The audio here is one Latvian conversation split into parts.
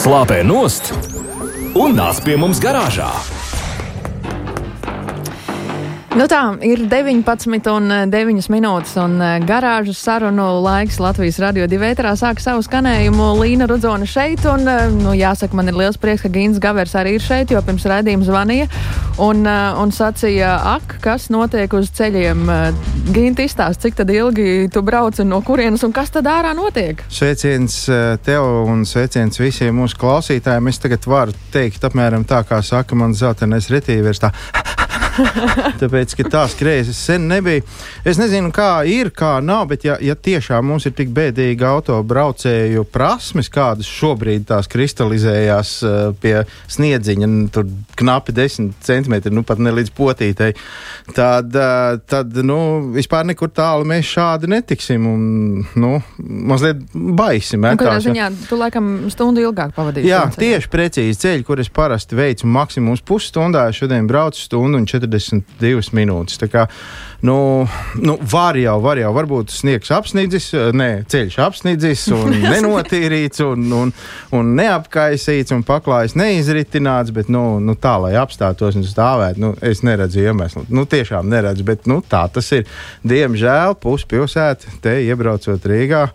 Slāpē nost un nāc pie mums garāžā! Nu tā, ir 19 un 9 minūtes, un eh, garāžas sarunu laiks Latvijas radio divētrā sāk savu skanējumu. Līna Rudzona šeit, un, eh, nu, jāsaka, man ir liels prieks, ka Gīns Gavers arī ir šeit, jo pirms raidījuma zvanīja un, eh, un sacīja, ak, kas notiek uz ceļiem. Gīnti izstāst, cik tad ilgi tu brauc un no kurienes, un kas tad ārā notiek? Sveiciens tev un sveiciens visiem mūsu klausītājiem. Es tagad varu teikt apmēram tā, kā saka man zeltainais retīvers. Tā. Tāpēc, ka tās krēslas sen nebija. Es nezinu, kā ir, kā nav, bet ja, ja tiešām mums ir tik bēdīgi autobraucēju prasmes, kādas šobrīd tās kristalizējās uh, pie sniedziņa, tur knapi 10 centimetri, nu pat ne līdz potītei, tad, uh, tad nu, vispār nekur tālu mēs šādi netiksim. Un, nu, mazliet baisi metās. Kādā ziņā tu laikam stundu ilgāk pavadīsi? Jā, tieši precīzi ceļi, kur es parasti veicu maksimums pusstundā, šodien braucu stundu un 40 42 minūtes. Tā kā, nu, nu, var jau, var jau, varbūt sniegs apsnidzis, nē, ceļš apsnidzis un nenotīrīts un, un, un neapkaisīts un paklājs neizritināts, bet, nu, nu tā, lai apstātos un stāvētu, nu, es neredzu iemeslu. Nu, tiešām neredzu, bet, nu, tā tas ir. Diemžēl puspilsēta te iebraucot Rīgā.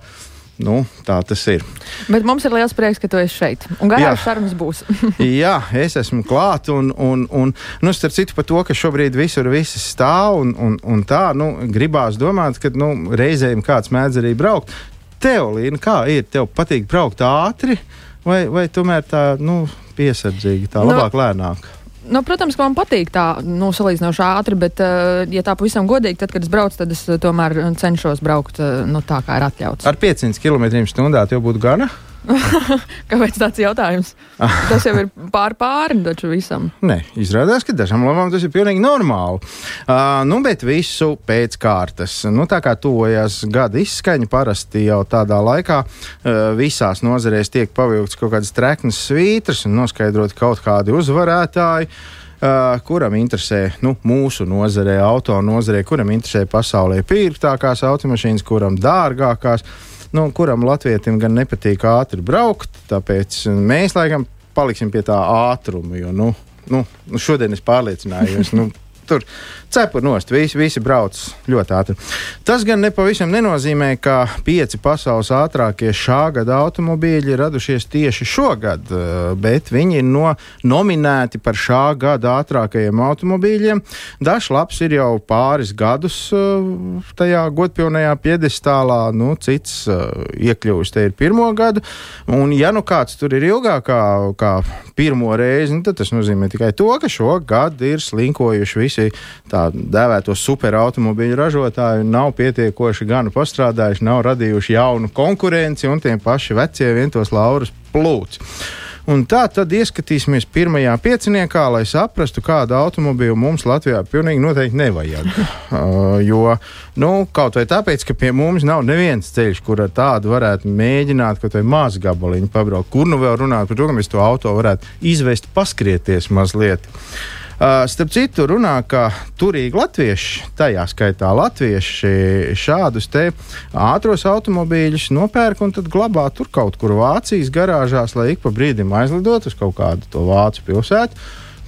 Nu, tā tas ir. Bet mums ir liels prieks, ka tu esi šeit. Un garās sarunas būs. Jā, es esmu klāt. Un, un, un nu, starp citu, par to, ka šobrīd visur viss stāv un, un, un tā, nu, gribās domāt, ka nu, reizēm kāds mēdz arī braukt. Tev, Līna, kā ir? Tev patīk braukt ātri vai, vai tomēr tā nu, piesardzīgi, tā nu, labāk, lēnāk? Nu, protams, ka man patīk tā nu, salīdzinoši ātri, bet, uh, ja tā pavisam godīgi, tad, kad es braucu, tad es uh, tomēr cenšos braukt nu, tā, kā ir atļauts. Ar 500 km/h jau būtu gana. Kāpēc tāds jautājums? Tas jau ir pār pāri taču visam. Nē, izrādās, ka dažām labām tas ir pilnīgi normāli. Uh, nu, bet visu pēc kārtas. Nu, tā kā tuvojas gada izskaņa, parasti jau tādā laikā uh, visās nozarēs tiek pavilkts kaut kādas treknas svītras un noskaidrot kaut kādi uzvarētāji. Uh, kuram interesē nu, mūsu nozarē, auto nozarē, kuram interesē pasaulē pirktākās automašīnas, kuram dārgākās. Uh, nu, kuram latvietim gan nepatīk ātri braukt, tāpēc mēs laikam paliksim pie tā ātruma. Jo, nu, nu, nu šodien es pārliecinājos. Nu, tur cepur nost, visi, visi brauc ļoti ātri. Tas gan nepavisam nenozīmē, ka pieci pasaules ātrākie šā gada automobīļi ir radušies tieši šogad, eh, bet viņi ir no, nominēti par šā gada ātrākajiem automobīļiem. Dažs labs ir jau pāris gadus eh, tajā godpilnajā piedestālā, nu, cits eh, iekļuvis te ir pirmo gadu, un ja nu kāds tur ir ilgāk kā, pirmo reizi, nu, tad tas nozīmē tikai to, ka šo gadu ir slinkojuši visi visi tā dēvēto superautomobīļu ražotāji nav pietiekoši gan pastrādājuši, nav radījuši jaunu konkurenci, un tie paši vecie vien tos laurus plūc. Un tā tad ieskatīsimies pirmajā pieciniekā, lai saprastu, kādu automobīlu mums Latvijā pilnīgi noteikti nevajag. Uh, jo, nu, kaut vai tāpēc, ka pie mums nav neviens ceļš, kur ar tādu varētu mēģināt kaut vai mazu gabaliņu pabraukt. Kur nu vēl runāt par to, ka mēs to auto varētu izvest, paskrieties mazliet. Uh, starp citu, runā, ka turīgi latvieši, tajā skaitā latvieši, šādus te ātros automobīļus nopērk un tad glabā tur kaut kur Vācijas garāžās, lai ik pa brīdim aizlidot uz kaut kādu to vācu pilsētu,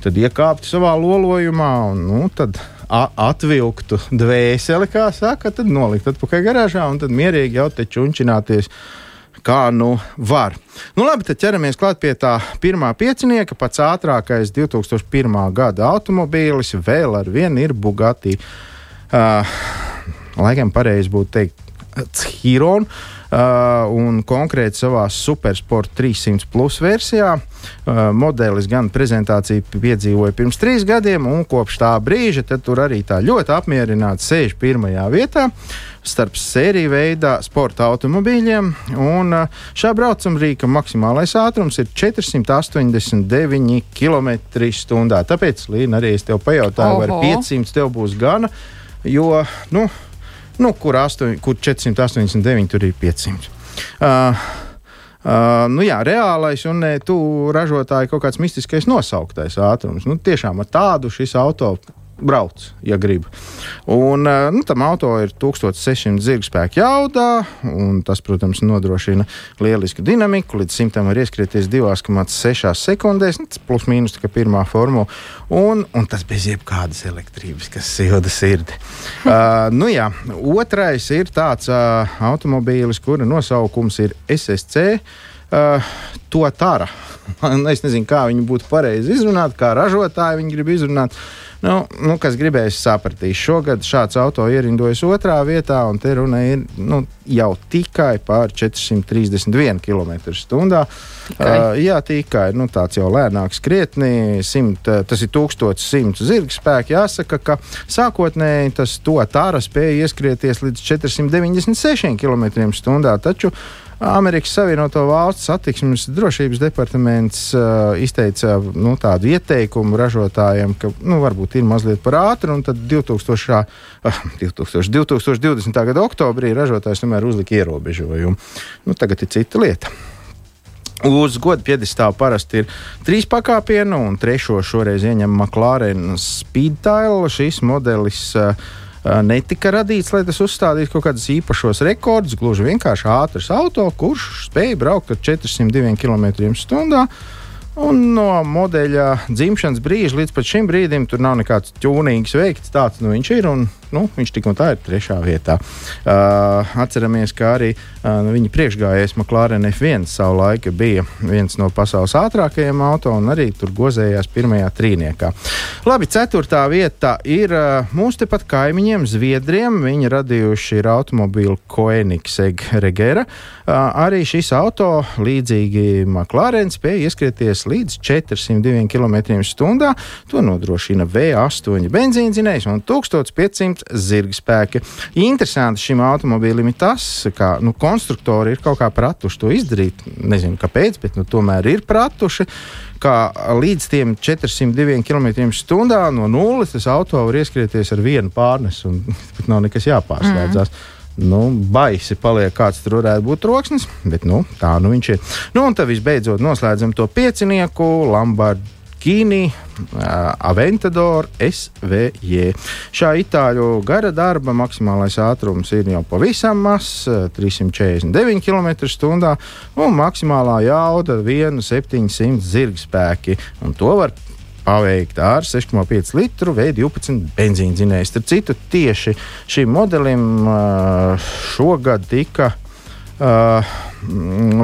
tad iekāptu savā lolojumā un nu, tad atvilktu dvēseli, kā saka, tad nolikt atpakaļ garāžā un tad mierīgi jau te čunčināties kā nu var. Nu, labi, tad ķeramies klāt pie tā pirmā piecinieka. Pats ātrākais 2001. gada automobīlis vēl ar vienu ir Bugatti. Uh, laikam pareizi būtu teikt, Chiron. Uh, un konkrēti savā Supersport 300 plus versijā. Uh, modelis gan prezentāciju piedzīvoja pirms trīs gadiem, un kopš tā brīža tur arī tā ļoti apmierināti sēž pirmajā vietā starp sēriju veidā sporta automobīļiem. Un šā braucamrīka maksimālais ātrums ir 489 km/h. Tāpēc, Līna, arī es tev pajautāju, vai 500 tev būs gana, jo, nu, nu kur, 8, kur 489 tur ir 500. Uh, Uh, nu jā, reālais un ne tu ražotāji kaut kāds mistiskais nosauktais ātrums. Nu, tiešām ar tādu šis auto brauc, ja grib. Un, uh, nu, tam auto ir 1600 zirgspēku jaudā, un tas, protams, nodrošina lielisku dinamiku. Līdz 100 var ieskrieties 2,6 sekundēs, nu, plus mīnus tā kā pirmā formula, un, un tas bez jebkādas elektrības, kas silda sirdi. uh, nu, jā, otrais ir tāds uh, automobīlis, kura nosaukums ir SSC. Uh, to tāra. es nezinu, kā viņi būtu pareizi izrunāt, kā ražotāji viņi grib izrunāt. Nu, nu, kas gribēs, sapratīs. Šogad šāds auto ierindojas otrā vietā, un te runa ir nu, jau tikai par 431 km/h. Uh, jā, tikai nu, tāds jau lēnāks, krietni. 100, tas ir 1100 zirga spēki. Jāsaka, ka sākotnēji tas to tāra spēja ieskrieties līdz 496 km/h. Taču Amerikas Savienoto Valstu satiksmes drošības departaments uh, izteica nu, tādu ieteikumu ražotājiem, ka nu, varbūt ir mazliet par ātru, un tad 2000, uh, 2000, 2020. gada oktobrī ražotājs tomēr uzlika ierobežojumu. Nu, tagad ir cita lieta. Uz godu piedestāla parasti ir trīs pakāpienu, un trešo šoreiz ieņem McLaren Speedtile. Šis modelis uh, netika radīts, lai tas uzstādītu kaut kādus īpašos rekordus. Gluži vienkārši ātrs auto, kurš spēja braukt ar 402 km/h. Un no modeļa dzimšanas brīža līdz šim brīdim tur nav nekāds ķūnīgs veikts. Tāds nu, viņš ir un nu, viņš tik un tā ir trešā vietā. Uh, atceramies, ka arī uh, viņa priekšgājējs McLaren F1 savulaik bija viens no pasaules ātrākajiem auto un arī tur gozējās pirmajā trīniekā. Labi, ceturtā vieta ir uh, mūsu tepat kaimiņiem, Zviedriem. Viņi radījuši ir automobīlu Koenigsegg Regera. Uh, arī šis auto, līdzīgi McLaren, spēja ieskrieties līdz 402 km/h. To nodrošina V8 benzīnzinējs un 1500 zirgspēki. Interesanti šim automobīlim ir tas, ka nu, konstruktori ir kaut kā pratuši to izdarīt. Nezinu, kāpēc, bet nu, tomēr ir pratuši ka līdz tiem 402 km/h no nulles tas auto var ieskrieties ar vienu pārnesu, un pat nav nekas jāpārslēdzās. Mm. Nu, baisi paliek, kāds tur varētu būt troksnis, bet nu, tā nu viņš ir. Nu, un tad visbeidzot noslēdzam to piecinieku Lamborghini. Kīni, Aventador SVJ. Šā itāļu gara darba maksimālais ātrums ir jau pavisam mazs - 349 km/h, un maksimālā jauda - 1,700 zirgspēki. To var paveikt ar 6,5 litru V12 benzīndzinēju. Starp citu, tieši šim modelim šogad tika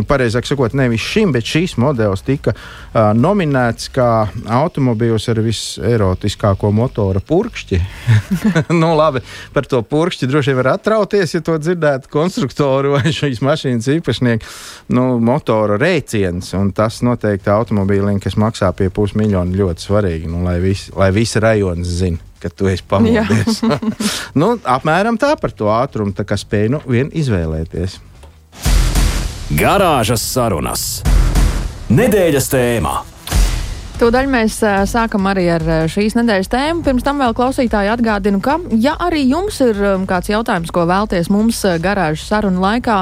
pareizāk sakot, nevis šim, bet šīs modelis tika uh, nominēts kā automobīls ar viserotiskāko motora purkšķi. nu, labi, par to purkšķi droši vien var atrauties, ja to dzirdētu konstruktoru vai šīs mašīnas īpašnieku nu, motora rēciens. Tas noteikti automobīlim, kas maksā pie pusmiljona, ļoti svarīgi, nu, lai, vis, lai visi rajoni zinātu ka tu esi pamodies. nu, apmēram tā par to ātrumu, tā kā spēju nu, vien izvēlēties. Garāžas sarunas. Nedēļas tēmā. Tūdaļ mēs sākam arī ar šīs nedēļas tēmu. Pirms tam vēl klausītāji atgādinu, ka, ja arī jums ir kāds jautājums, ko vēlties mums garāžas sarunu laikā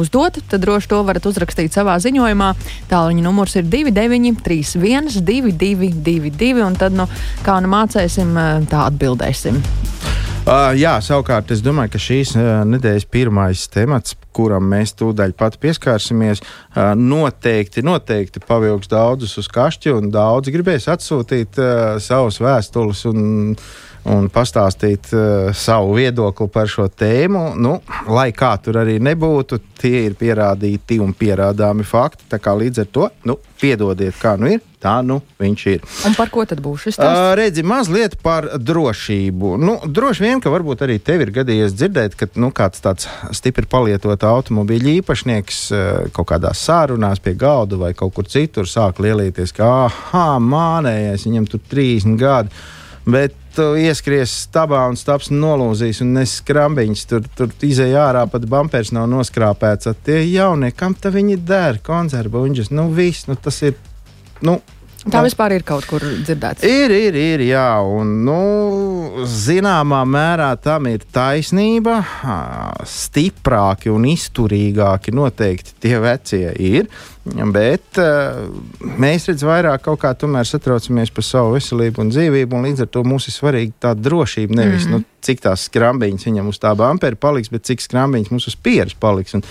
uzdot, tad droši to varat uzrakstīt savā ziņojumā. Tālruņa numurs ir 2931, 222, un tad, nu, kā nu mācēsim, tā atbildēsim. Uh, jā, savukārt es domāju, ka šīs uh, nedēļas pirmais temats, kuram mēs tūdaļ pat pieskārsimies, uh, noteikti, noteikti pavilks daudzus uz kašķi, un daudzi gribēs atsūtīt uh, savus vēstules un, un pastāstīt uh, savu viedokli par šo tēmu. Nu, lai kā tur arī nebūtu, tie ir pierādīti un pierādāmi fakti. Līdz ar to, nu, piedodiet, kā nu ir Tā nu viņš ir. Un par ko tad būs šis stāsts? Uh, redzi, mazliet par drošību. Nu, droši vien, ka varbūt arī tev ir gadījies dzirdēt, ka nu, kāds tāds stipri palietota automobīļa īpašnieks uh, kaut kādā sārunās pie galda vai kaut kur citur sāk lielīties, ka, ah, mānējies, viņam tur 30 gadi. Bet tu ieskries stabā un stāps nolūzīs, un neskrambiņš tur, tur izēja ārā, pat bumpers nav noskrāpēts. Tie jaunie, kam tā viņi un viņš, nu viss, nu tas ir nu, Tā vispār ir kaut kur dzirdēts. Ir, ir, ir, jā, un nu, zināmā mērā tam ir taisnība. Stiprāki un izturīgāki noteikti tie vecie ir. Bet mēs redzam, vairāk kaut kā tomēr satraucamies par savu veselību un dzīvību, un līdz ar to mums ir svarīga tā drošība. Nevis mm -hmm. nu, cik tās skrambiņas viņam uz tā bumpera paliks, bet cik skrambiņas mums uz pieres paliks. Un,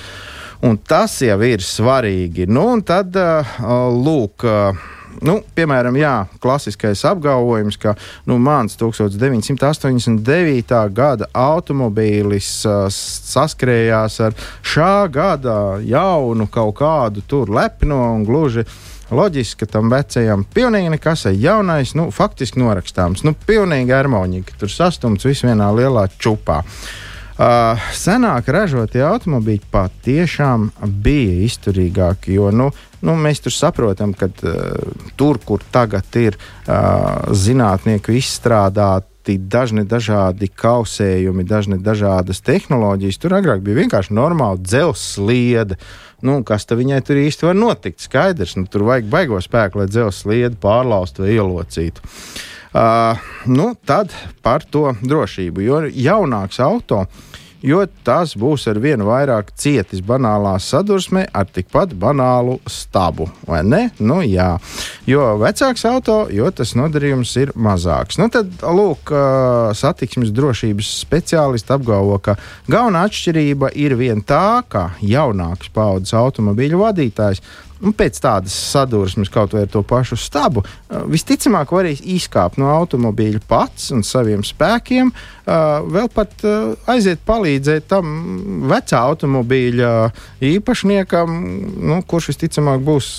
un tas jau ir svarīgi. Nu, un tad, lūk, nu, piemēram, jā, klasiskais apgalvojums, ka nu, mans 1989. gada automobīlis uh, saskrējās ar šā gada jaunu kaut kādu tur lepno un gluži. Loģiski, ka tam vecajam pilnīgi nekas ir jaunais, nu, faktiski norakstāms. Nu, pilnīgi harmonīgi, tur sastumts viss vienā lielā čupā. Uh, senāk ražotie automobīļi patiešām bija izturīgāki, jo nu, Nu, mēs tur saprotam, ka uh, tur, kur tagad ir uh, zinātnieku izstrādāti dažni dažādi kausējumi, dažni dažādas tehnoloģijas, tur agrāk bija vienkārši normāla dzelzceļa sliede. Nu, kas tam viņai tur īsti var notikt? Skaidrs, nu, tur vajag baigo spēku, lai dzelzceļa sliedi pārlaustu vai ielocītu. Uh, nu, tad par to drošību. Jo jaunāks automobilis jo tas būs ar vienu vairāk cietis banālā sadursmē ar tikpat banālu stabu. Vai ne? Nu, jā. Jo vecāks auto, jo tas nodarījums ir mazāks. Nu, tad, lūk, satiksmes drošības speciālisti apgalvo, ka galvenā atšķirība ir vien tā, ka jaunāks paudzes automobīļu vadītājs un pēc tādas sadursmes, kaut vai ar to pašu stabu, uh, visticamāk varēs izkāpt no automobīļa pats un saviem spēkiem, uh, vēl pat uh, aiziet palīdzēt tam vecā automobīļa īpašniekam, nu, kurš visticamāk būs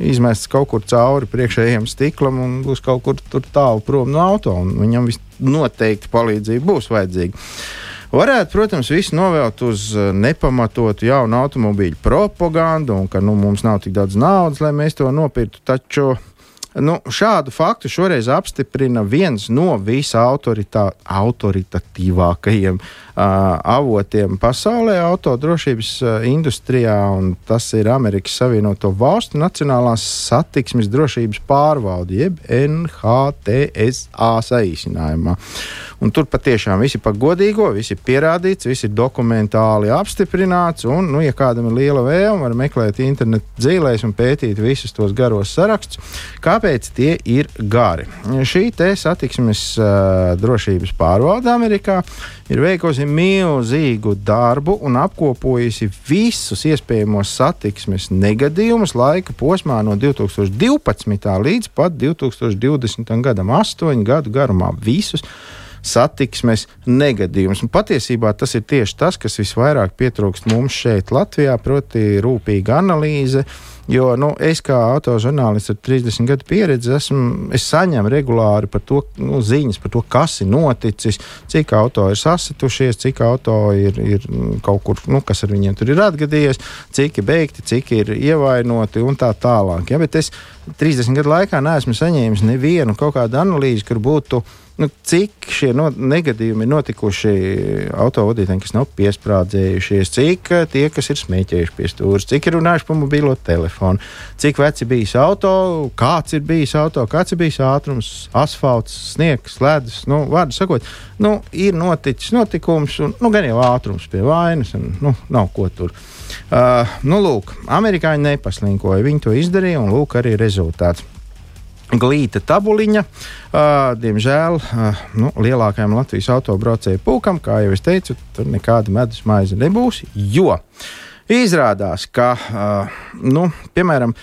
izmests kaut kur cauri priekšējiem stiklam un būs kaut kur tālu prom no auto, viņam noteikti palīdzība būs vajadzīga. Varētu, protams, visu novēlt uz eh, nepamatotu jaunu automobīļu propagandu un ka nu, mums nav tik daudz naudas, lai mēs to nopirktu. Taču Nu, šādu faktu šoreiz apstiprina viens no visautoritatīvākajiem uh, avotiem pasaulē, autodrošības uh, industrijā, un tas ir Amerikas Savienoto Valstu Nacionālās satiksmes drošības pārvalde, jeb NHTSA saīsinājumā. Un tur patiešām viss ir pa godīgo, viss ir pierādīts, viss ir dokumentāli apstiprināts. Un, nu, ja kādam ir liela vēlme, var meklēt internetu dzīvēs un pētīt visus tos garos sarakstus, kāpēc tie ir gari. Šī satiksmes uh, drošības pārvalde Amerikā ir veikusi milzīgu darbu un apkopojusi visus iespējamos satiksmes negadījumus laika posmā no 2012. līdz pat 2020. gadam, astoņu gadu garumā. Visus satiksmes negadījumus. Un patiesībā tas ir tieši tas, kas visvairāk pietrūkst mums šeit, Latvijā, proti, rūpīga analīze. Jo nu, es kā autožurnālists ar 30 gadu pieredzi esmu, es saņemu regulāri par to nu, ziņas par to, kas ir noticis, cik auto ir sasitušies, cik auto ir, ir kaut kur, nu, kas ar viņiem tur ir atgadījies, cik ir beigti, cik ir ievainoti un tā tālāk. Ja? Bet es 30 gadu laikā neesmu saņēmis nevienu kaut kādu analīzi, kur būtu nu, cik šie no, negadījumi ir notikuši autovadītājiem, kas nav piesprādzējušies, cik eh, tie, kas ir smēķējuši pie stūres, cik ir runājuši pa mobilo telefonu, cik veci bijis auto, kāds ir bijis auto, kāds ir bijis ātrums, asfalts, sniegs, ledus. Nu, vārdu sakot, nu, ir noticis notikums, un nu, gan jau ātrums pie vainas, un nu, nav ko tur. Uh, nu, lūk, amerikāņi nepaslinkoja. Viņi to izdarīja, un lūk, arī rezultāts glīta tabuliņa. Uh, diemžēl uh, nu, lielākajam Latvijas autobraucēju pulkam, kā jau es teicu, tur nekāda medus maize nebūs. Jo izrādās, ka, uh, nu, piemēram,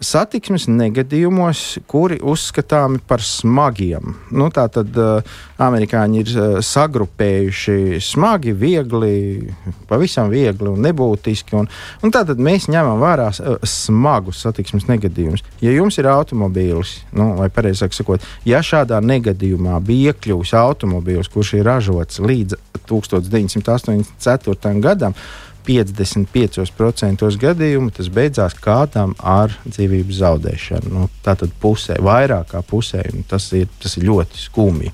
satiksmes negadījumos, kuri uzskatāmi par smagiem. Nu, tā tad uh, amerikāņi ir uh, sagrupējuši smagi, viegli, pavisam viegli un nebūtiski. Un, un tā tad mēs ņemam vērā uh, smagus satiksmes negadījumus. Ja jums ir automobīlis, nu, vai pareizāk sakot, ja šādā negadījumā bija iekļuvis automobīlis, kurš ir ražots līdz 1984. gadam, 55% gadījumu tas beidzās kādam ar dzīvības zaudēšanu. Nu, Tātad pusē, vairāk kā pusē, tas ir, tas ir ļoti skumji.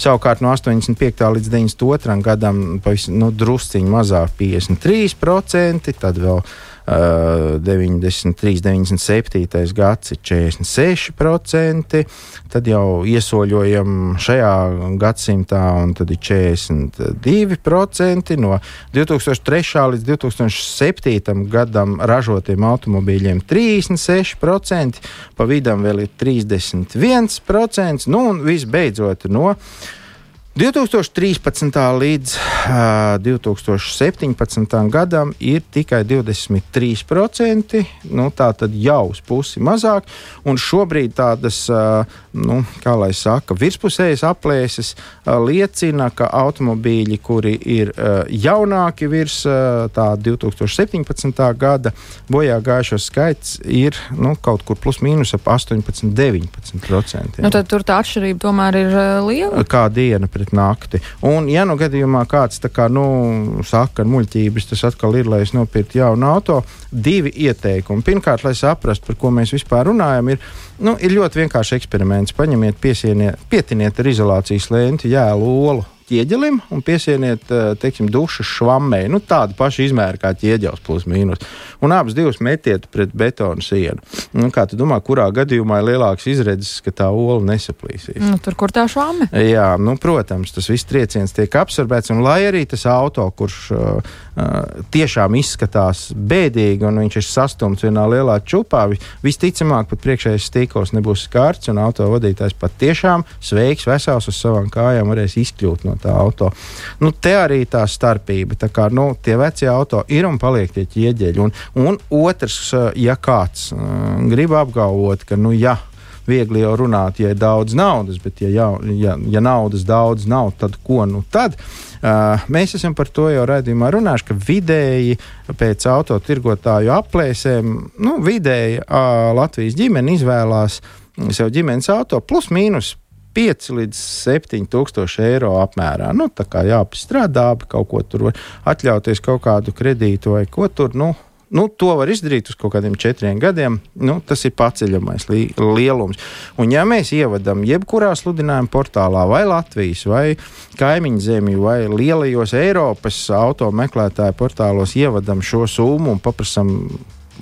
Savukārt no 85. līdz 92. gadam pavisam nu, drusciņi mazāk 53%, tad vēl 93, 97 gads ir 46%, tad jau iesoļojam šajā gadsimtā, un tad ir 42%. No 2003. līdz 2007. gadam ražotiem automobīļiem 36%, pa vidam vēl ir 31%, nu un visbeidzot no 2013. līdz uh, 2017. gadam ir tikai 23%. Nu, tā tad jau uz pusi mazāk. Un šobrīd tādas, uh, nu, kā lai saka, virspusējas aplēses uh, liecina, ka automobīļi, kuri ir uh, jaunāki virs uh, tā 2017. gada bojā gājušo skaits, ir nu, kaut kur plus mīnus ap 18, 19%. Nu, tad tur tā atšķirība tomēr ir uh, liela. Kā diena pret nakti. Un, ja nu gadījumā kāds tā kā, nu, saka, ar muļķības, tas atkal ir, lai es nopirktu jaunu auto, divi ieteikumi. Pirmkārt, lai saprastu, par ko mēs vispār runājam, ir, nu, ir ļoti vienkārši eksperiments. Paņemiet, pietiniet ar izolācijas lenti jēlu olu ķieģelim un piesieniet, eh, teiksim, dušas švammē. Nu, tādu pašu izmēru kā ķieģelis, plus mīnus. Un abas divas metiet pret betonu sienu. Nu, kā tu domā, kurā gadījumā ir lielāks izredzes, ka tā ola nesaplīsīs? Nu, tur, kur tā švamme? Jā, nu, protams, tas viss trieciens tiek absorbēts. Un lai arī tas auto, kurš uh, tiešām izskatās bēdīgi un viņš ir sastumts vienā lielā čupā, visticamāk, pat priekšējais stīkls nebūs skārts un auto vadītājs pat tiešām sveiks, vesels uz savām kājām varēs izkļūt no tā auto. Nu, te arī tā starpība. Tā kā, nu, tie vecie auto ir un paliek tie ķieģeļi. Un, un otrs, ja kāds uh, grib apgalvot, ka, nu, jā, viegli jau runāt, ja ir daudz naudas, bet ja, jau, ja, ja naudas daudz nav, tad ko nu tad? Uh, mēs esam par to jau raidījumā runājuši, ka vidēji pēc autotirgotāju aplēsēm, nu, vidēji uh, Latvijas ģimene izvēlās sev ģimenes auto plus mīnus 5 līdz 7 tūkstoši eiro apmērā. Nu, tā kā jāpastrādā, kaut ko tur var atļauties, kaut kādu kredītu vai ko tur. Nu, Nu, to var izdarīt uz kaut kādiem četriem gadiem. Nu, tas ir paceļamais li lielums. Un, ja mēs ievadam jebkurā sludinājuma portālā, vai Latvijas, vai kaimiņu zemju, vai lielajos Eiropas auto meklētāju portālos, ievadam šo summu un paprasam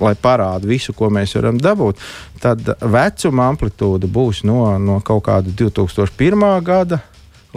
lai parāda visu, ko mēs varam dabūt, tad vecuma amplitūda būs no, no kaut kāda 2001. gada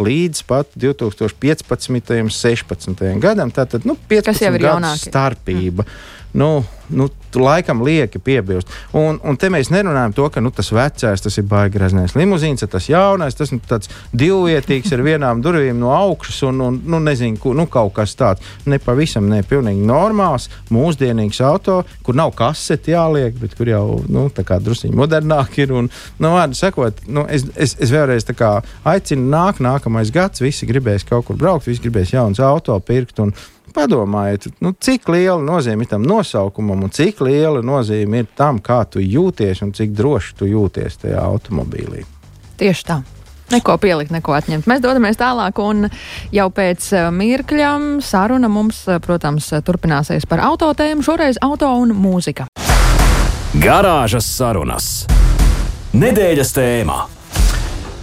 līdz pat 2015. un 2016. gadam. Tātad nu, 15 gadu starpība. Mm. Nu, nu, laikam lieki piebilst. Un, un te mēs nerunājam to, ka nu, tas vecais, tas ir baigraznieks limuzīns, tas jaunais, tas nu, tāds divvietīgs ar vienām durvīm no augšas un, un nu, nezinu, ku, nu, kaut kas tāds. Ne pavisam, ne pilnīgi normāls, mūsdienīgs auto, kur nav kaseti jāliek, bet kur jau nu, druskuļi modernāk ir. Un, nu, vārdu sakot, nu, es, es, es vēlreiz aicinu, nāk nākamais gads, visi gribēs kaut kur braukt, visi gribēs jauns auto pirkt. Un, Padomājiet, nu, cik liela nozīme ir tam nosaukumam, un cik liela nozīme ir tam, kā tu jūties un cik droši tu jūties tajā automobīlī. Tieši tā. Neko pielikt, neko atņemt. Mēs dodamies tālāk, un jau pēc eh, mirkļa saruna mums, eh, protams, turpināsies par autotēmu, šoreiz auto un mūzika. Garāžas sarunas. Nedēļas tēmā.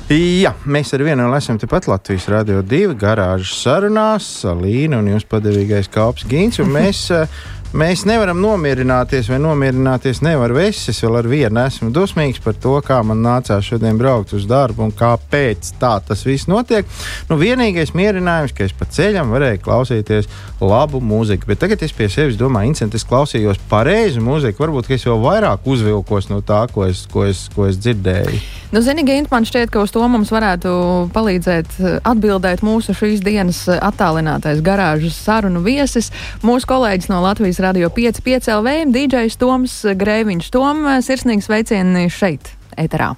Jā, mēs ar vienu esam tepat Latvijas Rādio 2 garāžas sarunās, Līna un jūs padevīgais Kalps Gīns. Mēs eh, Mēs nevaram nomierināties, vai nomierināties nevar viss. Es vēl ar vienu esmu dusmīgs par to, kā man nācās šodien braukt uz darbu un kāpēc tā tas viss notiek. Nu, vienīgais mierinājums, ka es pa ceļam varēju klausīties labu mūziku. Bet tagad es pie sevis domāju, Incent, es klausījos pareizi mūziku. Varbūt es vēl vairāk uzvilkos no tā, ko es, ko es, ko es dzirdēju. Nu, Zini, Gint, man šķiet, ka uz to mums varētu palīdzēt atbildēt mūsu šīs dienas eh, attālinātais garāžas sarunu viesis, mūsu kolēģis no Latvijas. Latvijas radio 5,5 LV, DJs Toms Grēviņš. Tom, sirsnīgi sveicieni šeit, eterā.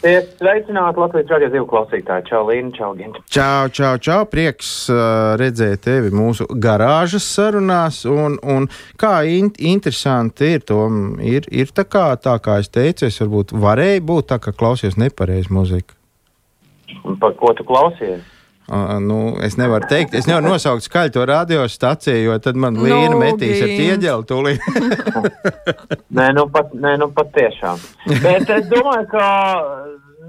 Sveicināti Latvijas radio divu klausītāju. Čau, Līna, čau, Ginta. Čau, čau, čau. Prieks uh, redzēt tevi mūsu garāžas sarunās. Un, un kā in interesanti ir, Tom, ir, ir tā kā, tā kā es teicu, es varbūt varēju būt tā, ka klausījos nepareizi muziku. Un par ko tu klausies? Uh, nu, es nevaru teikt, es nevaru nosaukt skaļu to radiostaciju, jo tad man nu, līnija metīs ar ķieģeli tūlīt. nē, nu pat, nē, nu pat tiešām. Bet es domāju, ka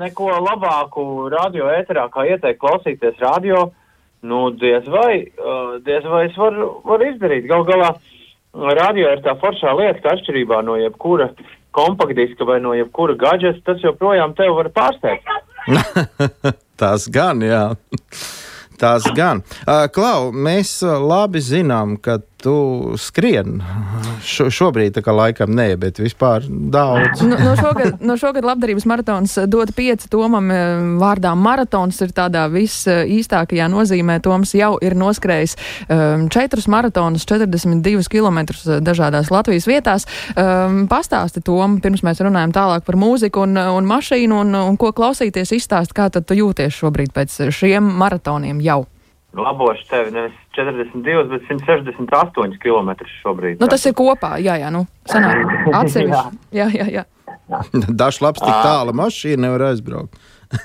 neko labāku radio ēterā, kā ieteikt klausīties radio, nu diez vai, uh, diez vai es varu, varu izdarīt. Gal galā radio ir tā foršā lieta, ka atšķirībā no jebkura kompaktdiska vai no jebkura gadžeta, tas joprojām tev var pārsteigt. Tas gan, jā. Tas gan. Klau, mēs labi zinām, ka tu skrien. Šo, šobrīd tā kā laikam nē, bet vispār daudz. No, no, šogad, no šogad labdarības maratons dod pieci Tomam eh, vārdā. Maratons ir tādā visīstākajā nozīmē. Toms jau ir noskrējis um, četrus maratonus, 42 km dažādās Latvijas vietās. Um, pastāsti Tom, pirms mēs runājam tālāk par mūziku un, un mašīnu un, un ko klausīties, izstāst, kā tad tu jūties šobrīd pēc šiem maratoniem jau labošu tevi nevis 42, bet 168 km šobrīd. Nu, tas ir kopā, jā, jā, nu, sanāk, atsevišķi. jā, jā, jā. Dažs labs tik tālu mašīna nevar aizbraukt.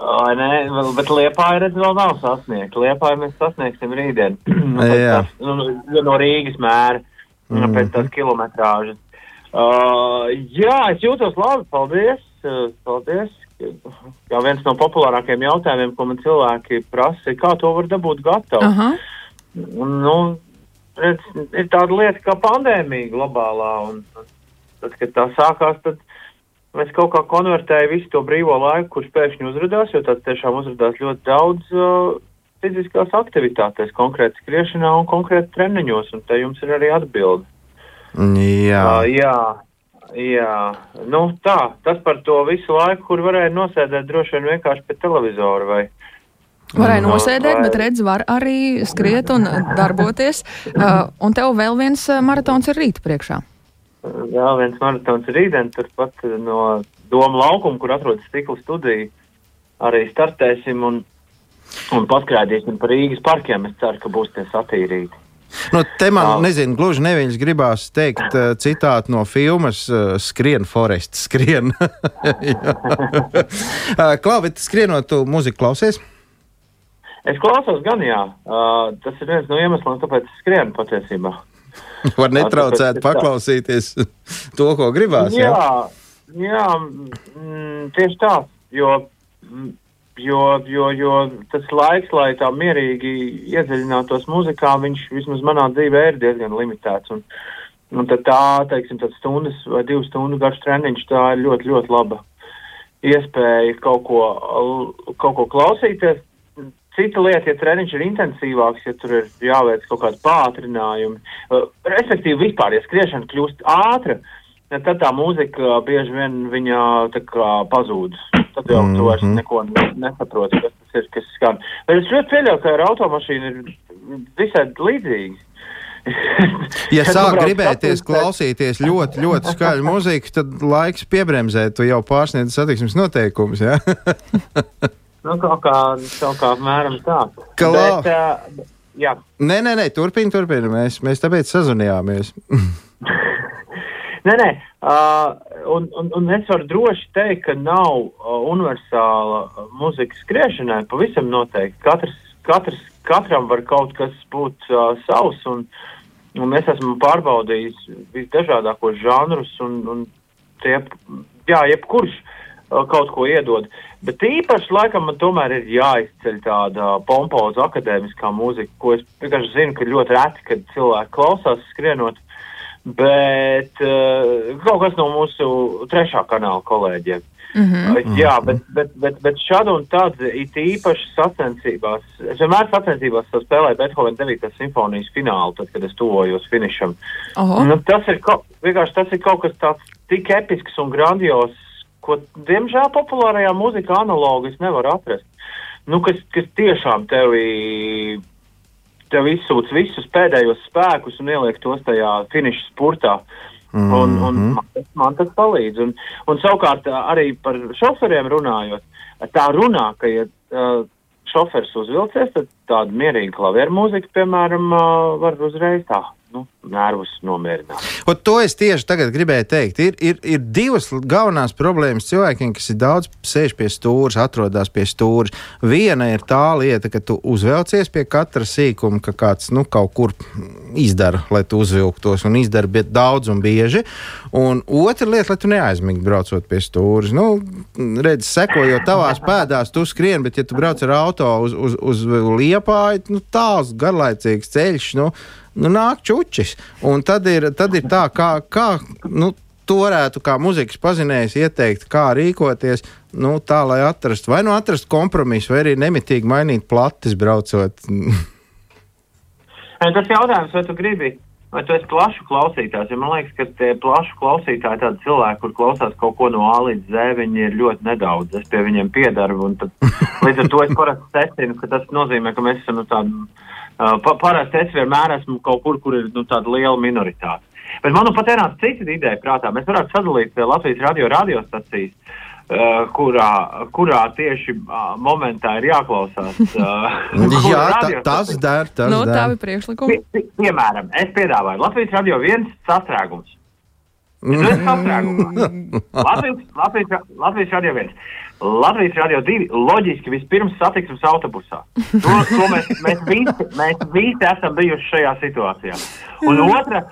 o, nē, bet Liepāja redz vēl nav sasniegta. Liepāja mēs sasniegsim rītdien. nu, jā. Tas, nu, no Rīgas mēra mm -hmm. pēc tās kilometrāžas. Uh, jā, es jūtos labi, paldies. Paldies, jā, viens no populārākajiem jautājumiem, ko man cilvēki prasa, ir, kā to var dabūt gatavu. Un, nu, redz, ir tāda lieta kā pandēmija globālā, un tad, kad tā sākās, tad mēs kaut kā konvertējam visu to brīvo laiku, kurš pēkšņi uzrādās, jo tāds tiešām uzrādās ļoti daudz uh, fiziskās aktivitātēs, konkrēti skriešanā un konkrēti treniņos, un te jums ir arī atbildi. Jā. Uh, jā. Jā, nu tā, tas par to visu laiku, kur varēja nosēdēt droši vien vienkārši pie televizora vai. Varēja nosēdēt, vai... bet redz, var arī skriet un darboties. Uh, un tev vēl viens uh, maratons ir rīt priekšā. Jā, viens maratons ir rītdien, turpat no Doma laukuma, kur atrodas stikla studija, arī startēsim un, un paskrādīsim pa Rīgas parkiem. Es ceru, ka būs tie satīrīti. Nu, te man, oh. nezinu, gluži neviens gribās teikt citātu no filmas Skrien, Forest, skrien. Klau, bet skrienot, tu muziku klausies? Es klausos gan, jā. Uh, tas ir viens no iemesliem, kāpēc es skrienu patiesībā. Var netraucēt paklausīties to, ko gribās. Jā, jā, jā mm, tieši tā. Jo mm, Jo, jo, jo tas laiks, lai tā mierīgi iedziļinātos muzikā, viņš vismaz manā dzīvē ir diezgan limitēts. Un, un tad tā, teiksim, tad stundas vai divu stundu garš treniņš, tā ir ļoti, ļoti laba iespēja kaut ko, kaut ko klausīties. Cita lieta, ja treniņš ir intensīvāks, ja tur ir jāveic kaut kādi pātrinājumi, respektīvi vispār, ja skriešana kļūst ātra, tad tā mūzika bieži vien viņa kā pazūd tad jau mm -hmm. tu vairs mhm. neko nesaproti, kas tas ir, kas skan. Bet es ļoti pieļauju, ka ar automašīnu ir visai līdzīgi. ja sāk gribēties klausīties ļoti, ļoti skaļu mūziku, tad laiks piebremzēt, tu jau pārsniedz satiksmes noteikumus. Ja? nu, kaut kā, kaut kā apmēram tā. Kalā... Bet, uh, jā. Nē, nē, nē, turpini, turpini. Mēs, mēs tāpēc sazvanījāmies. nē, nē. Uh, un, un, un es varu droši teikt, ka nav uh, universāla muzika skriešanai. Pavisam noteikti. Katrs, katrs, katram var kaut kas būt uh, savs. Un, un es esmu pārbaudījis visdažādākos žanrus, un, un tie, jā, jebkurš uh, kaut ko iedod. Bet īpaši, laikam, man tomēr ir jāizceļ tāda pompoza akadēmiskā mūzika, ko es vienkārši zinu, ka ļoti reti, kad cilvēki klausās skrienot. Bet uh, kaut kas no mūsu trešā kanāla kolēģiem. Mm -hmm. uh, jā, bet, bet, bet, bet šādi un tad it īpaši sacensībās, es vienmēr sacensībās spēlēju Beethoven 9. simfonijas finālu, tad, kad es tuvojos finišam. Oho. Nu, tas ir kaut, vienkārši tas ir kaut kas tāds tik episks un grandios, ko, diemžēl, populārajā mūzikā analogi es nevaru atrast. Nu, kas, kas tiešām tevi tev izsūc visus pēdējos spēkus un ieliek tos tajā finiša spurtā. Mm -hmm. Un, un man, man tas palīdz. Un, un savukārt arī par šoferiem runājot, tā runā, ka ja uh, šofers uzvilcies, tad tāda mierīga klavieru mūzika, piemēram, uh, var uzreiz tā nu, nervus nomierināt. Un to es tieši tagad gribēju teikt. Ir, ir, ir divas galvenās problēmas cilvēkiem, kas ir daudz sēž pie stūra, atrodas pie stūra. Viena ir tā lieta, ka tu uzvelcies pie katra sīkuma, ka kāds nu, kaut kur izdara, lai tu uzvilktos un izdara daudz un bieži. Un otra lieta, lai tu neaizmigtu braucot pie stūra. Nu, redz, sekojot tavās pēdās, tu skrien, bet ja tu brauc ar auto uz, uz, uz lielu iepāja nu, tāls, garlaicīgs ceļš. Nu, nu, nāk čučis. Un tad ir, tad ir tā, kā, kā nu, to varētu kā muzikas pazinējs ieteikt, kā rīkoties, nu, tā lai atrastu vai nu atrast kompromisu, vai arī nemitīgi mainīt plates braucot. Tas jautājums, vai tu gribi, vai tu esi plašu klausītājs? Ja man liekas, ka tie plašu klausītāji, tādi cilvēki, kur klausās kaut ko no A līdz Z, viņi ir ļoti nedaudz. Es pie viņiem piedaru, un tad, līdz ar to es parasti secinu, ka tas nozīmē, ka mēs esam nu, tādi. Uh, pa, parasti es vienmēr esmu kaut kur, kur ir nu, tāda liela minoritāte. Bet man nu pat ir nāca cita ideja prātā. Mēs varētu sadalīt Latvijas radio radiostacijas Uh, kurā, kurā tieši uh, momentā ir jāklausās. Uh, Jā, tā, tas der. Tas no, der. tā bija priekšlikuma. Pie, pie, piemēram, es piedāvāju Latvijas radio viens sastrēgums. Es esmu sastrēgumā. Latvijas, Latvijas, Latvijas radio viens. Latvijas radio divi loģiski vispirms satiksmes autobusā. To, to mēs, mēs, visi, mēs visi esam bijuši šajā situācijā. Un otra,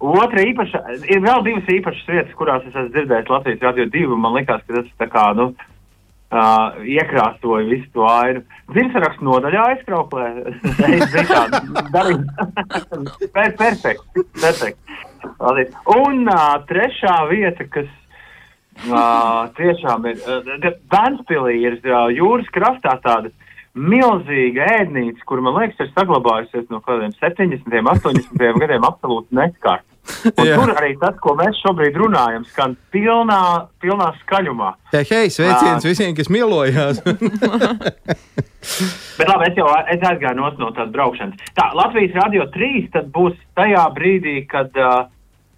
otra īpaša, ir vēl divas īpašas vietas, kurās es esmu dzirdējis Latvijas radio divu. Man liekas, ka tas tā kā, nu, uh, iekrāsoja visu to ainu. Dzimšanas nodaļā aizkrauklē. per, perfekt, perfekt. Un uh, trešā vieta, kas Uh, tiešām ir. Uh, Vēnspilī ir uh, jūras krastā tāda milzīga ēdnīca, kur man liekas, ir saglabājusies no kādiem 70, 80 gadiem absolūti neskārta. Tur arī tas, ko mēs šobrīd runājam, skan pilnā, pilnā skaļumā. Hei, hei sveiciens uh, visiem, kas mielojās! Bet labi, es jau es aizgāju no, tās braukšanas. Tā, Latvijas radio 3 tad būs tajā brīdī, kad uh,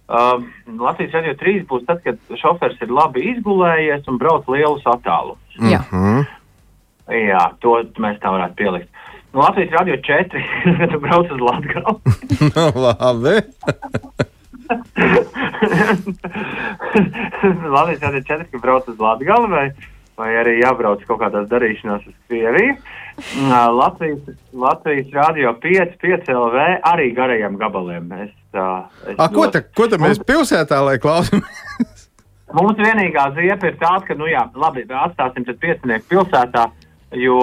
Uh, Latvijas radio 3 būs tad, kad šofers ir labi izgulējies un brauc lielus attālumus. Jā. Mm -hmm. Jā, to mēs tā varētu pielikt. Nu, Latvijas radio 4, kad tu brauc uz Latgalu. labi. Latvijas radio 4, kad brauc uz Latgalu vai, vai arī jābrauc kaut kādās darīšanās uz Krieviju. Latvijas, Latvijas radio 5, 5 LV arī garajiem gabaliem. Es Tā, A, ko tad tā mēs pilsētā lai klausāmies? Mums vienīgā ziepa ir tāda, ka, nu jā, labi, atstāsim tad piecinieku pilsētā, jo,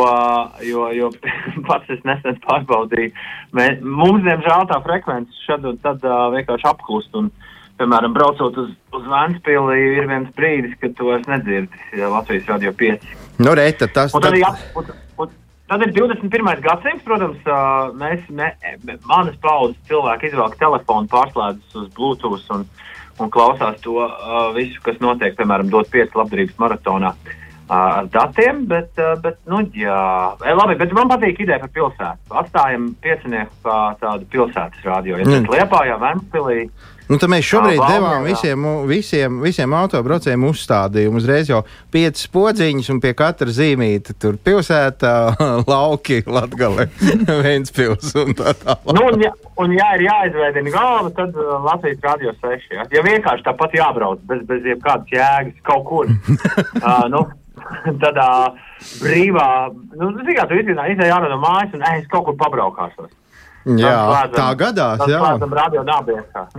jo, jo pats es nesen pārbaudīju. Mēs, mums, diemžēl, tā frekvence šad un tad uh, vienkārši apklust. Un, piemēram, braucot uz, uz Vēnspili, ir viens brīdis, kad to es nedzirdu Latvijas radio 5. Nu, reita, tas, un tad, ir 21. gadsimts, protams, mēs, me, manas paudzes cilvēki izvēlas telefonu, pārslēdzas uz Bluetooth un, un klausās to visu, kas notiek, piemēram, dot 5 labdarības maratonā uh, ar datiem. Bet, bet, nu, jā, labi, bet man patīk ideja par pilsētu. Atstājam piecinieku kā tādu pilsētas radio. Ja mm. Liepājā, Ventspilī. Nu, tad mēs šobrīd jā, devām visiem, visiem, visiem autobraucējiem uzstādījumu. Uzreiz jau piecas podziņas, un pie katra zīmīta tur pilsētā, lauki, latgale, Ventspils un tā tālāk. Nu, un, ja, un ja ir jāizveidina galva, tad Latvijas radio 6. Ja, ja vienkārši tāpat jābrauc bez, bez jebkādas jēgas kaut kur. uh, nu, tādā brīvā, nu, zināmā, tu izzināt, izējāt no mājas un es kaut kur pabraukāšos. Jā, slēdzam, tā gadās. Jā,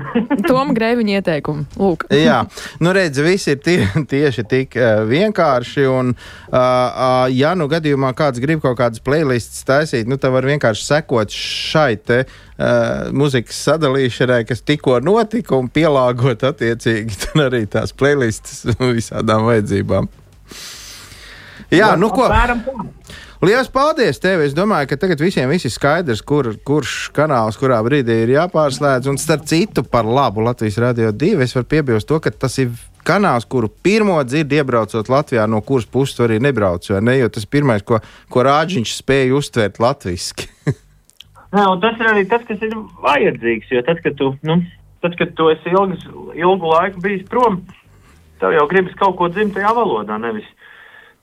Toma Greiviņa ieteikumu. Lūk. jā, nu redz, viss ir tie, tieši tik uh, vienkārši. Un, uh, uh, ja nu gadījumā kāds grib kaut kādas playlists taisīt, nu tad var vienkārši sekot šai te uh, muzikas sadalīšanai, kas tikko notika, un pielāgot attiecīgi arī tās playlists visādām vajadzībām. Jā, nu ko? Lielas paldies tev! Es domāju, ka tagad visiem ir skaidrs, kur, kurš kanāls kurā brīdī ir jāpārslēdz. Un starp citu, par labu Latvijas radio divi es varu piebilst to, ka tas ir kanāls, kuru pirmo dzirdi iebraucot Latvijā, no kuras puses arī nebrauc. Ne? Jo tas ir pirmais, ko, ko rāģiņš spēja uztvert latviešu. Nē, tas ir arī tas, kas ir vajadzīgs. Jo tad, kad tu, nu, tad, kad tu esi ilgas, ilgu laiku bijis prom, tev jau gribas kaut ko dzimtajā valodā, nevis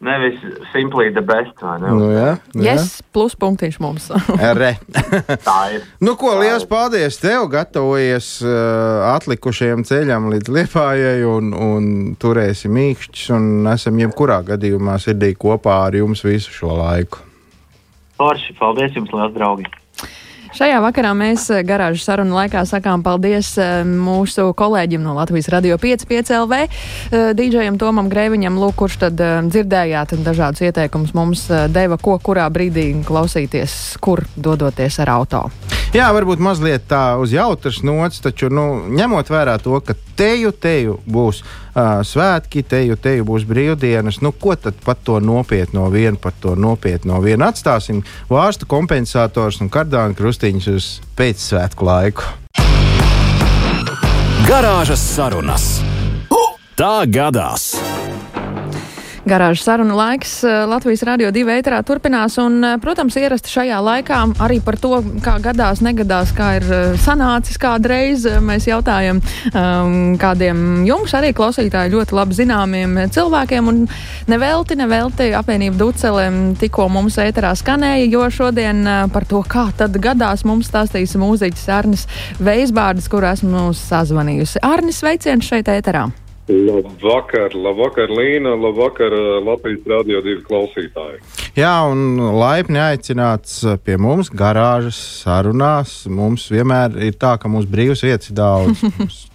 Nevis simply the best. Nu, jā, jā. Yes, pluspunktiņš mums. Re. Tā ir. Nu, ko liels paldies tev, gatavojies uh, atlikušajam ceļam līdz Liepājai un, un turēsi mīkšķis un esam jebkurā gadījumā sirdī kopā ar jums visu šo laiku. Forši, paldies jums, liels draugi! Šajā vakarā mēs eh, garāžu sarunu laikā sakām paldies eh, mūsu kolēģim no Latvijas Radio 5,5 LV, dīdžejam Tomam Grēviņam, lūk, kurš tad eh, dzirdējāt dažādus ieteikumus mums deva, ko kurā brīdī klausīties, kur dodoties ar auto. Jā, varbūt mazliet tā uz jautras nots, taču nu, ņemot vērā to, ka teju, teju būs uh, svētki, teju, teju būs brīvdienas, nu, ko tad pat to nopietno vienu par to nopietno vienu atstāsim? Vārstu kompensators un kardāna krustiņus uz pēcsvētku laiku. Garāžas sarunas. Tā gadās! Garāžas sarunu laiks eh, Latvijas radio divi ēterā turpinās, un, eh, protams, ierasti šajā laikā arī par to, kā gadās, negadās, kā ir eh, sanācis kādreiz. Mēs jautājam um, kādiem jums arī klausītāji ļoti labi zināmiem cilvēkiem, un nevelti, nevelti apvienība Ducelēm tikko mums ēterā skanēja, jo šodien par to, kā tad gadās, mums stāstīs mūziķis Arnis Veisbārds, kur esmu sazvanījusi. Arnis, sveiciens šeit ēterā! Labvakar, labvakar, Līna, labvakar, eh, Latvijas Rādio 2 klausītāji. Jā, un laipni aicināts pie mums garāžas sarunās. Mums vienmēr ir tā, ka mums brīvs vietas ir daudz.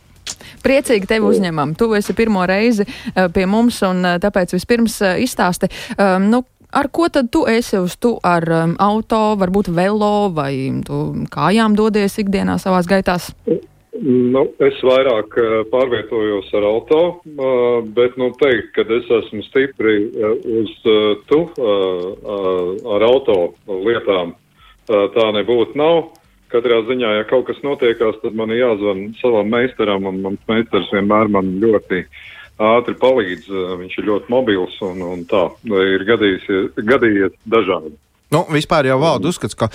Priecīgi tevi uzņemam. Tu esi pirmo reizi eh, pie mums, un eh, tāpēc vispirms izstāsti. Nu, Ar ko tad tu esi uz tu ar um, auto, varbūt velo vai tu kājām dodies ikdienā savās gaitās? Nu, es vairāk uh, pārvietojos ar auto, uh, bet nu, teikt, ka es esmu stipri uh, uz tu ar auto lietām, tā nebūtu nav. Katrā ziņā, ja kaut kas notiekās, tad man jāzvan savam meistaram, un mans meistars vienmēr man ļoti ātri palīdz. Viņš ir ļoti mobils un, un tā ir gadījies, gadījies dažādi. Nu, vispār jau valda uzskats, ka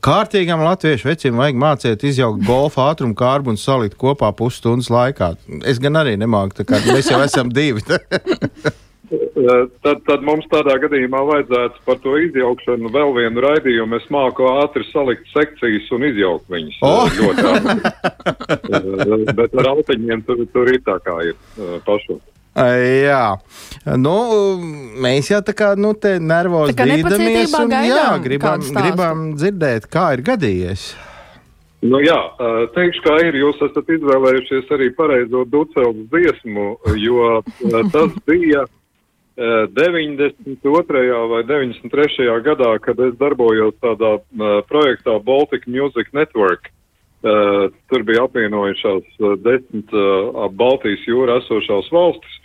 kārtīgam latviešu vecim vajag mācīt izjaukt golfa ātrumu kārbu un salikt kopā pusstundas laikā. Es gan arī nemāku, tā kā mēs jau esam divi. tad, tad mums tādā gadījumā vajadzētu par to izjaukšanu vēl vienu raidījumu. Es māku ātri salikt sekcijas un izjaukt viņus. Oh! Ļoti ātri. Bet ar autiņiem tur, tur ir tā kā ir pašos. Jā, nu, mēs jau tā kā nu, te nervozi dīdamies un jā, gribam, gribam dzirdēt, kā ir gadījies. Nu jā, teikšu, kā ir. Jūs esat izvēlējušies arī pareizo ducēlu dziesmu, jo tas bija 92. vai 93. gadā, kad es darbojos tādā projektā Baltic Music Network. Uh, tur bija apvienojušās uh, desmit uh, Baltijas jūru esošās valstis,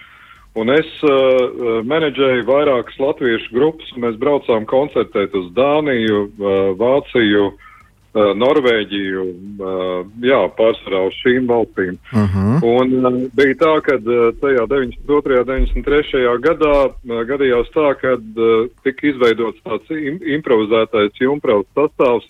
Un es uh, menedžēju vairākas latviešu grupas, un mēs braucām koncertēt uz Dāniju, uh, Vāciju, uh, Norvēģiju, uh, jā, pārsvarā uz šīm valstīm. Uh mhm. -huh. Un uh, bija tā, ka uh, tajā 92. un 93. gadā uh, gadījās tā, ka uh, tika izveidots tāds im improvizētais jumpravs sastāvs,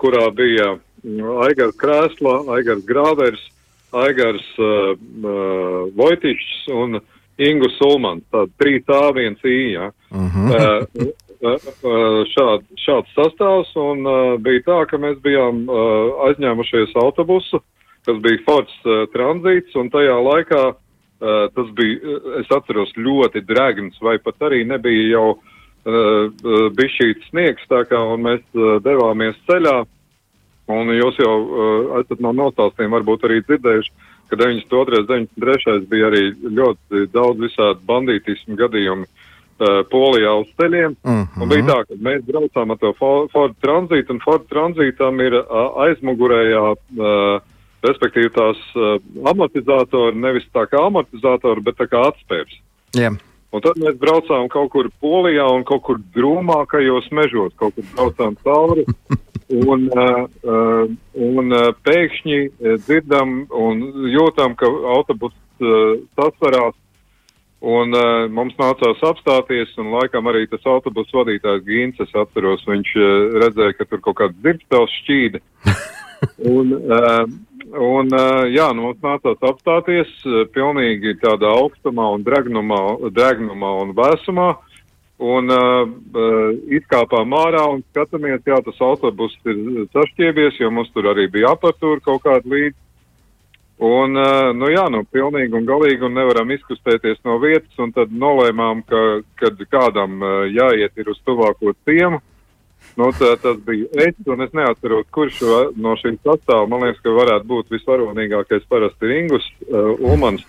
kurā bija uh, Aigars Krēsla, Aigars Grāvers, Aigars uh, uh, Vojtišs un uh, Ingu Sulmans, tāda 3A, 1I. Ja. Uh -huh. uh, šād, šāds sastāvs, un uh, bija tā, ka mēs bijām uh, aizņēmušies autobusu, kas bija Fords uh, tranzīts, un tajā laikā uh, tas bija, es atceros, ļoti drēgns, vai pat arī nebija jau uh, bišķīts sniegs, tā kā, mēs uh, devāmies ceļā, un jūs jau uh, esat no nostāstiem varbūt arī dzirdējuši, ka 92. un 93. bija arī ļoti daudz visādi bandītismu gadījumu uh, Polijā uz ceļiem. Uh -huh. Un bija tā, ka mēs braucām ar to Ford tranzītu, un Ford tranzītam ir uh, aizmugurējā, uh, respektīvi tās uh, amortizātori, nevis tā kā amortizātori, bet tā kā atspērs. Yeah. Un tad mēs braucām kaut kur Polijā un kaut kur drūmākajos mežos, kaut kur braucām cauri. Un, uh, uh, un uh, pēkšņi dzirdam un jūtam, ka autobuss sasvarās. Un mums nācās apstāties, un laikam arī tas autobusu vadītājs Gīns, es atceros, viņš redzēja, ka tur kaut kāds dzirdstels šķīda. un, un jā, nu, mums nācās apstāties pilnīgi tādā augstumā un dragnumā, dragnumā un vēsumā. Un uh, uh, izkāpām ārā un skatāmies, jā, tas autobus ir sašķiebies, jo mums tur arī bija apatūra kaut kāda līdzi. Un, uh, nu jā, nu pilnīgi un galīgi un nevaram izkustēties no vietas, un tad nolēmām, ka, kad kādam uh, jāiet ir uz tuvāko ciemu, Nu, tā, tas bija es, un es neatceros, kurš no šīs sastāvā, man liekas, ka varētu būt visvaronīgākais parasti Ringus uh, Ulmans.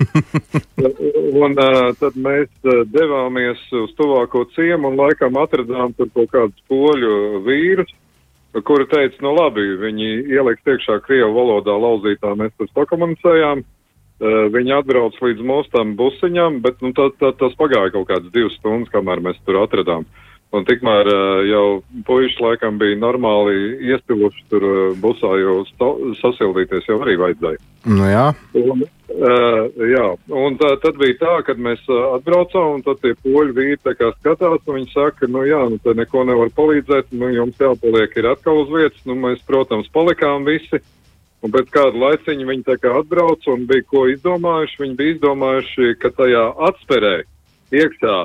un uh, tad mēs uh, devāmies uz tuvāko ciemu un laikam atradām tur kaut kādus poļu vīrus, kuri teica, nu labi, viņi ieliks iekšā Krievu valodā lauzītā, mēs tur pakomunicējām. Uh, viņi atbrauc līdz mūsu tam busiņam, bet nu, tā, tā, tas pagāja kaut kādas divas stundas, kamēr mēs tur atradām. Un tikmēr uh, jau puiši laikam bija normāli iespiluši tur uh, busā, jo sto, sasildīties jau arī vajadzēja. Nu, jā. Un, uh, jā, un tā, tad bija tā, kad mēs atbraucām, un tad tie poļu vīri tā kā skatās, un viņi saka, nu jā, nu te neko nevar palīdzēt, nu jums jāpaliek ir atkal uz vietas, nu mēs, protams, palikām visi. Un pēc kāda laiciņa viņi tā kā atbrauca un bija ko izdomājuši. Viņi bija izdomājuši, ka tajā atspērē iekšā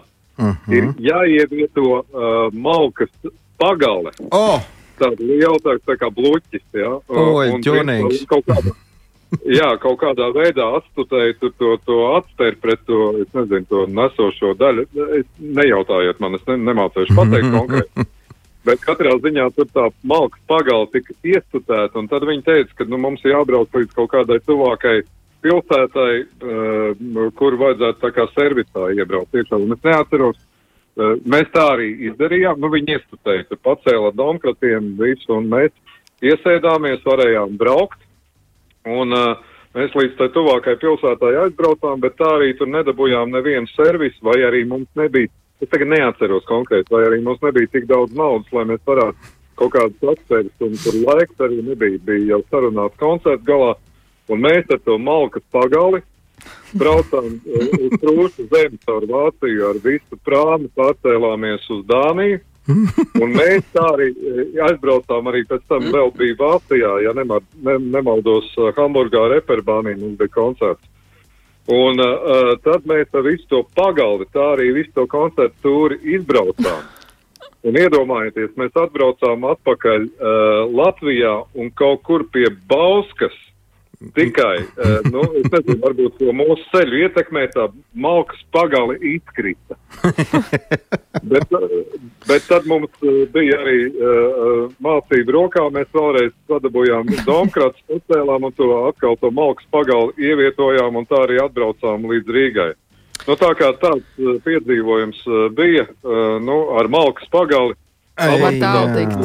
Uh mm. ir jāievieto uh, malkas pagale. Oh, Tāda liela tā, kā bloķis. Ja? Oi, un ķonīgs. viņš kaut kādā, jā, kaut kādā veidā atstutēja to, to, to atspēri pret to, nezinu, to nesošo daļu. Es, nejautājiet man, es ne, nemācēšu pateikt konkrēti. Bet katrā ziņā tur tā malkas pagala tika iestutēta, un tad viņi teica, ka nu, mums jābrauc līdz kaut kādai tuvākai pilsētai, uh, kur vajadzētu tā kā servisā iebraukt iekšā. Un es neatceros, uh, mēs tā arī izdarījām. Nu, viņi iestutēja, pacēla domkratiem visu, un mēs iesēdāmies, varējām braukt. Un uh, mēs līdz tai tuvākai pilsētai aizbraucām, bet tā arī tur nedabūjām nevienu servisu, vai arī mums nebija, es tagad neatceros konkrēti, vai arī mums nebija tik daudz naudas, lai mēs varētu kaut kādas atsevišķas, un tur laiks arī nebija, bija jau sarunāts koncerts galā, un mēs ar to malkas pagali braucām uh, uz trūšu zemi caur Vāciju ar visu prāmu, pārcēlāmies uz Dāniju. Un mēs tā arī eh, aizbraucām arī pēc tam vēl bija Vācijā, ja nemar, ne, nemaldos, uh, Hamburgā reperbānī mums bija koncerts. Un uh, tad mēs ar visu to pagaldi, tā arī visu to koncertu tūri izbraucām. Un iedomājieties, mēs atbraucām atpakaļ uh, Latvijā un kaut kur pie Bauskas tikai, uh, nu, es nezinu, varbūt to mūsu ceļu ietekmē tā malkas pagali izkrita. bet, uh, bet tad mums uh, bija arī uh, mācība rokā, mēs vēlreiz sadabūjām domkrats, uzcēlām un to atkal to malkas pagali ievietojām un tā arī atbraucām līdz Rīgai. Nu, tā kā tāds uh, piedzīvojums uh, bija uh, nu, ar malkas pagali. Var tālu jā. tikt.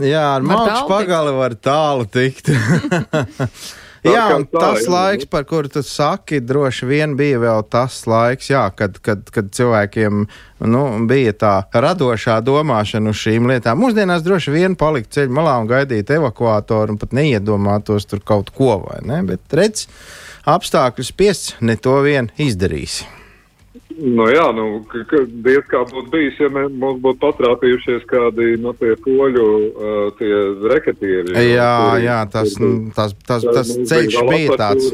Jā, ar Var malku pagali var tālu tikt. jā, un tā, tas jā. laiks, par kuru tu saki, droši vien bija vēl tas laiks, jā, kad, kad, kad cilvēkiem nu, bija tā radošā domāšana uz šīm lietām. Mūsdienās droši vien palikt ceļu malā un gaidīt evakuātoru un pat neiedomātos tur kaut ko, vai ne? Bet redz, apstākļus spiests ne to vien izdarīsi. Nu, jā, nu, diez kā būtu bijis, ja mē, mums būtu patrāpījušies kādi no tie poļu uh, tie reketieri. Jā, kuri- jā, tas, kuri- nu, tas, tas, tas mums ceļš bija tāds.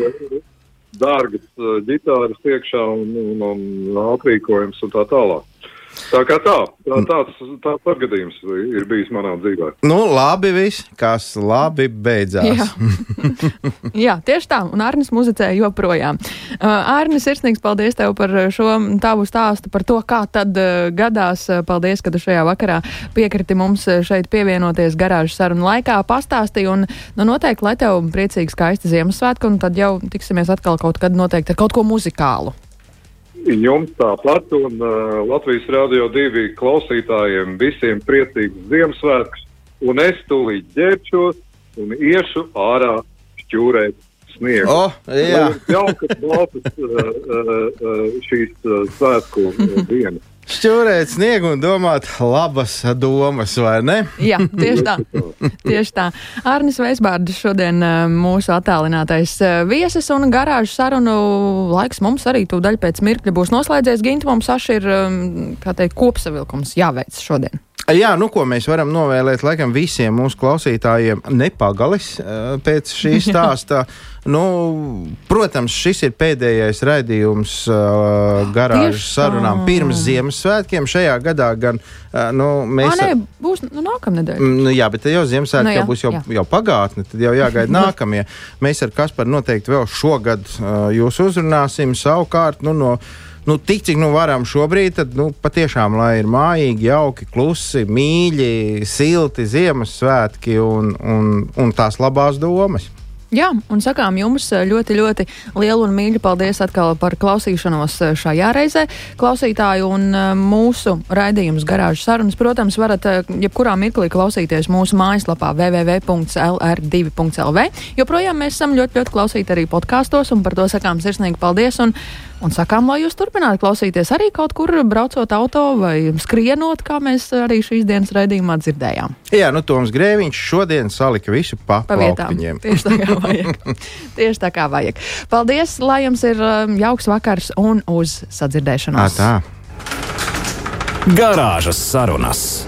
Dārgas ģitāras iekšā un, un, un aprīkojums un tā tālāk. Tā kā tā, tā tāds, tāds atgadījums ir bijis manā dzīvē. Nu, labi, viss, kas labi beidzās. Jā. Jā, tieši tā. Un Arnis muzicē joprojām. Uh, Arnis, sirsnīgs paldies tev par šo tavu stāstu, par to, kā tad uh, gadās. Uh, Paldies, ka tu šajā vakarā piekriti mums uh, šeit pievienoties garāžas sarunu laikā, pastāstīji. Un nu, noteikti, lai tev priecīgi skaisti Ziemassvētki, un tad jau tiksimies atkal kaut kad noteikti ar kaut ko muzikālu. Jums tāpat un uh, Latvijas Rādio 2 klausītājiem visiem priecīgus Ziemassvētkus. Un es tūlīt ģērbšos un iešu ārā šķūrēt sniegu. O, jā. Jums Jaukas, baltas uh, uh, uh, šīs uh, svētku uh, dienas. Šķurēt sniegu un domāt labas domas, vai ne? Jā, tieši tā. Tieši tā. Arnis Veisbārds šodien uh, mūsu attālinātais uh, viesis un garāžu sarunu laiks mums arī tūdaļ pēc mirkļa būs noslēdzies. Ginti mums aši ir, um, kā teikt, kopsavilkums jāveic šodien. Jā, nu ko mēs varam novēlēt laikam visiem mūsu klausītājiem nepagalis eh, pēc šī stāsta. nu, protams, šis ir pēdējais raidījums uh, garāžas Tieši tā. sarunām pirms Ziemassvētkiem. Šajā gadā gan uh, nu, mēs. Nē, būs nu, nākamnedēļ. Mm, Nu, jā, bet jau Ziemassvētki Nu jā, būs jau, jā. jau pagātne, tad jau jāgaida nākamie. Mēs ar Kasparu noteikti vēl šogad uh, jūs uzrunāsim savukārt nu, no nu, tik cik nu varam šobrīd, tad nu, patiešām lai ir mājīgi, jauki, klusi, mīļi, silti Ziemassvētki un, un, un tās labās domas. Jā, un sakām jums ļoti, ļoti lielu un mīļu paldies atkal par klausīšanos šajā reizē. Klausītāju un eh, mūsu raidījums garāžas sarunas, protams, varat jebkurā mirklī klausīties mūsu mājaslapā www.lr2.lv. Joprojām mēs esam ļoti, ļoti klausīti arī podkāstos, un par to sakām sirsnīgi paldies. Un Un sakām, lai jūs turpinātu klausīties arī kaut kur braucot auto vai skrienot, kā mēs arī šīs dienas raidījumā dzirdējām. Jā, nu Toms Grēviņš šodien salika visu pa, pa vietām. Tieši tā kā vajag. Tieši tā kā vajag. Paldies, lai jums ir um, jauks vakars un uz sadzirdēšanos. À, tā. Garāžas sarunas.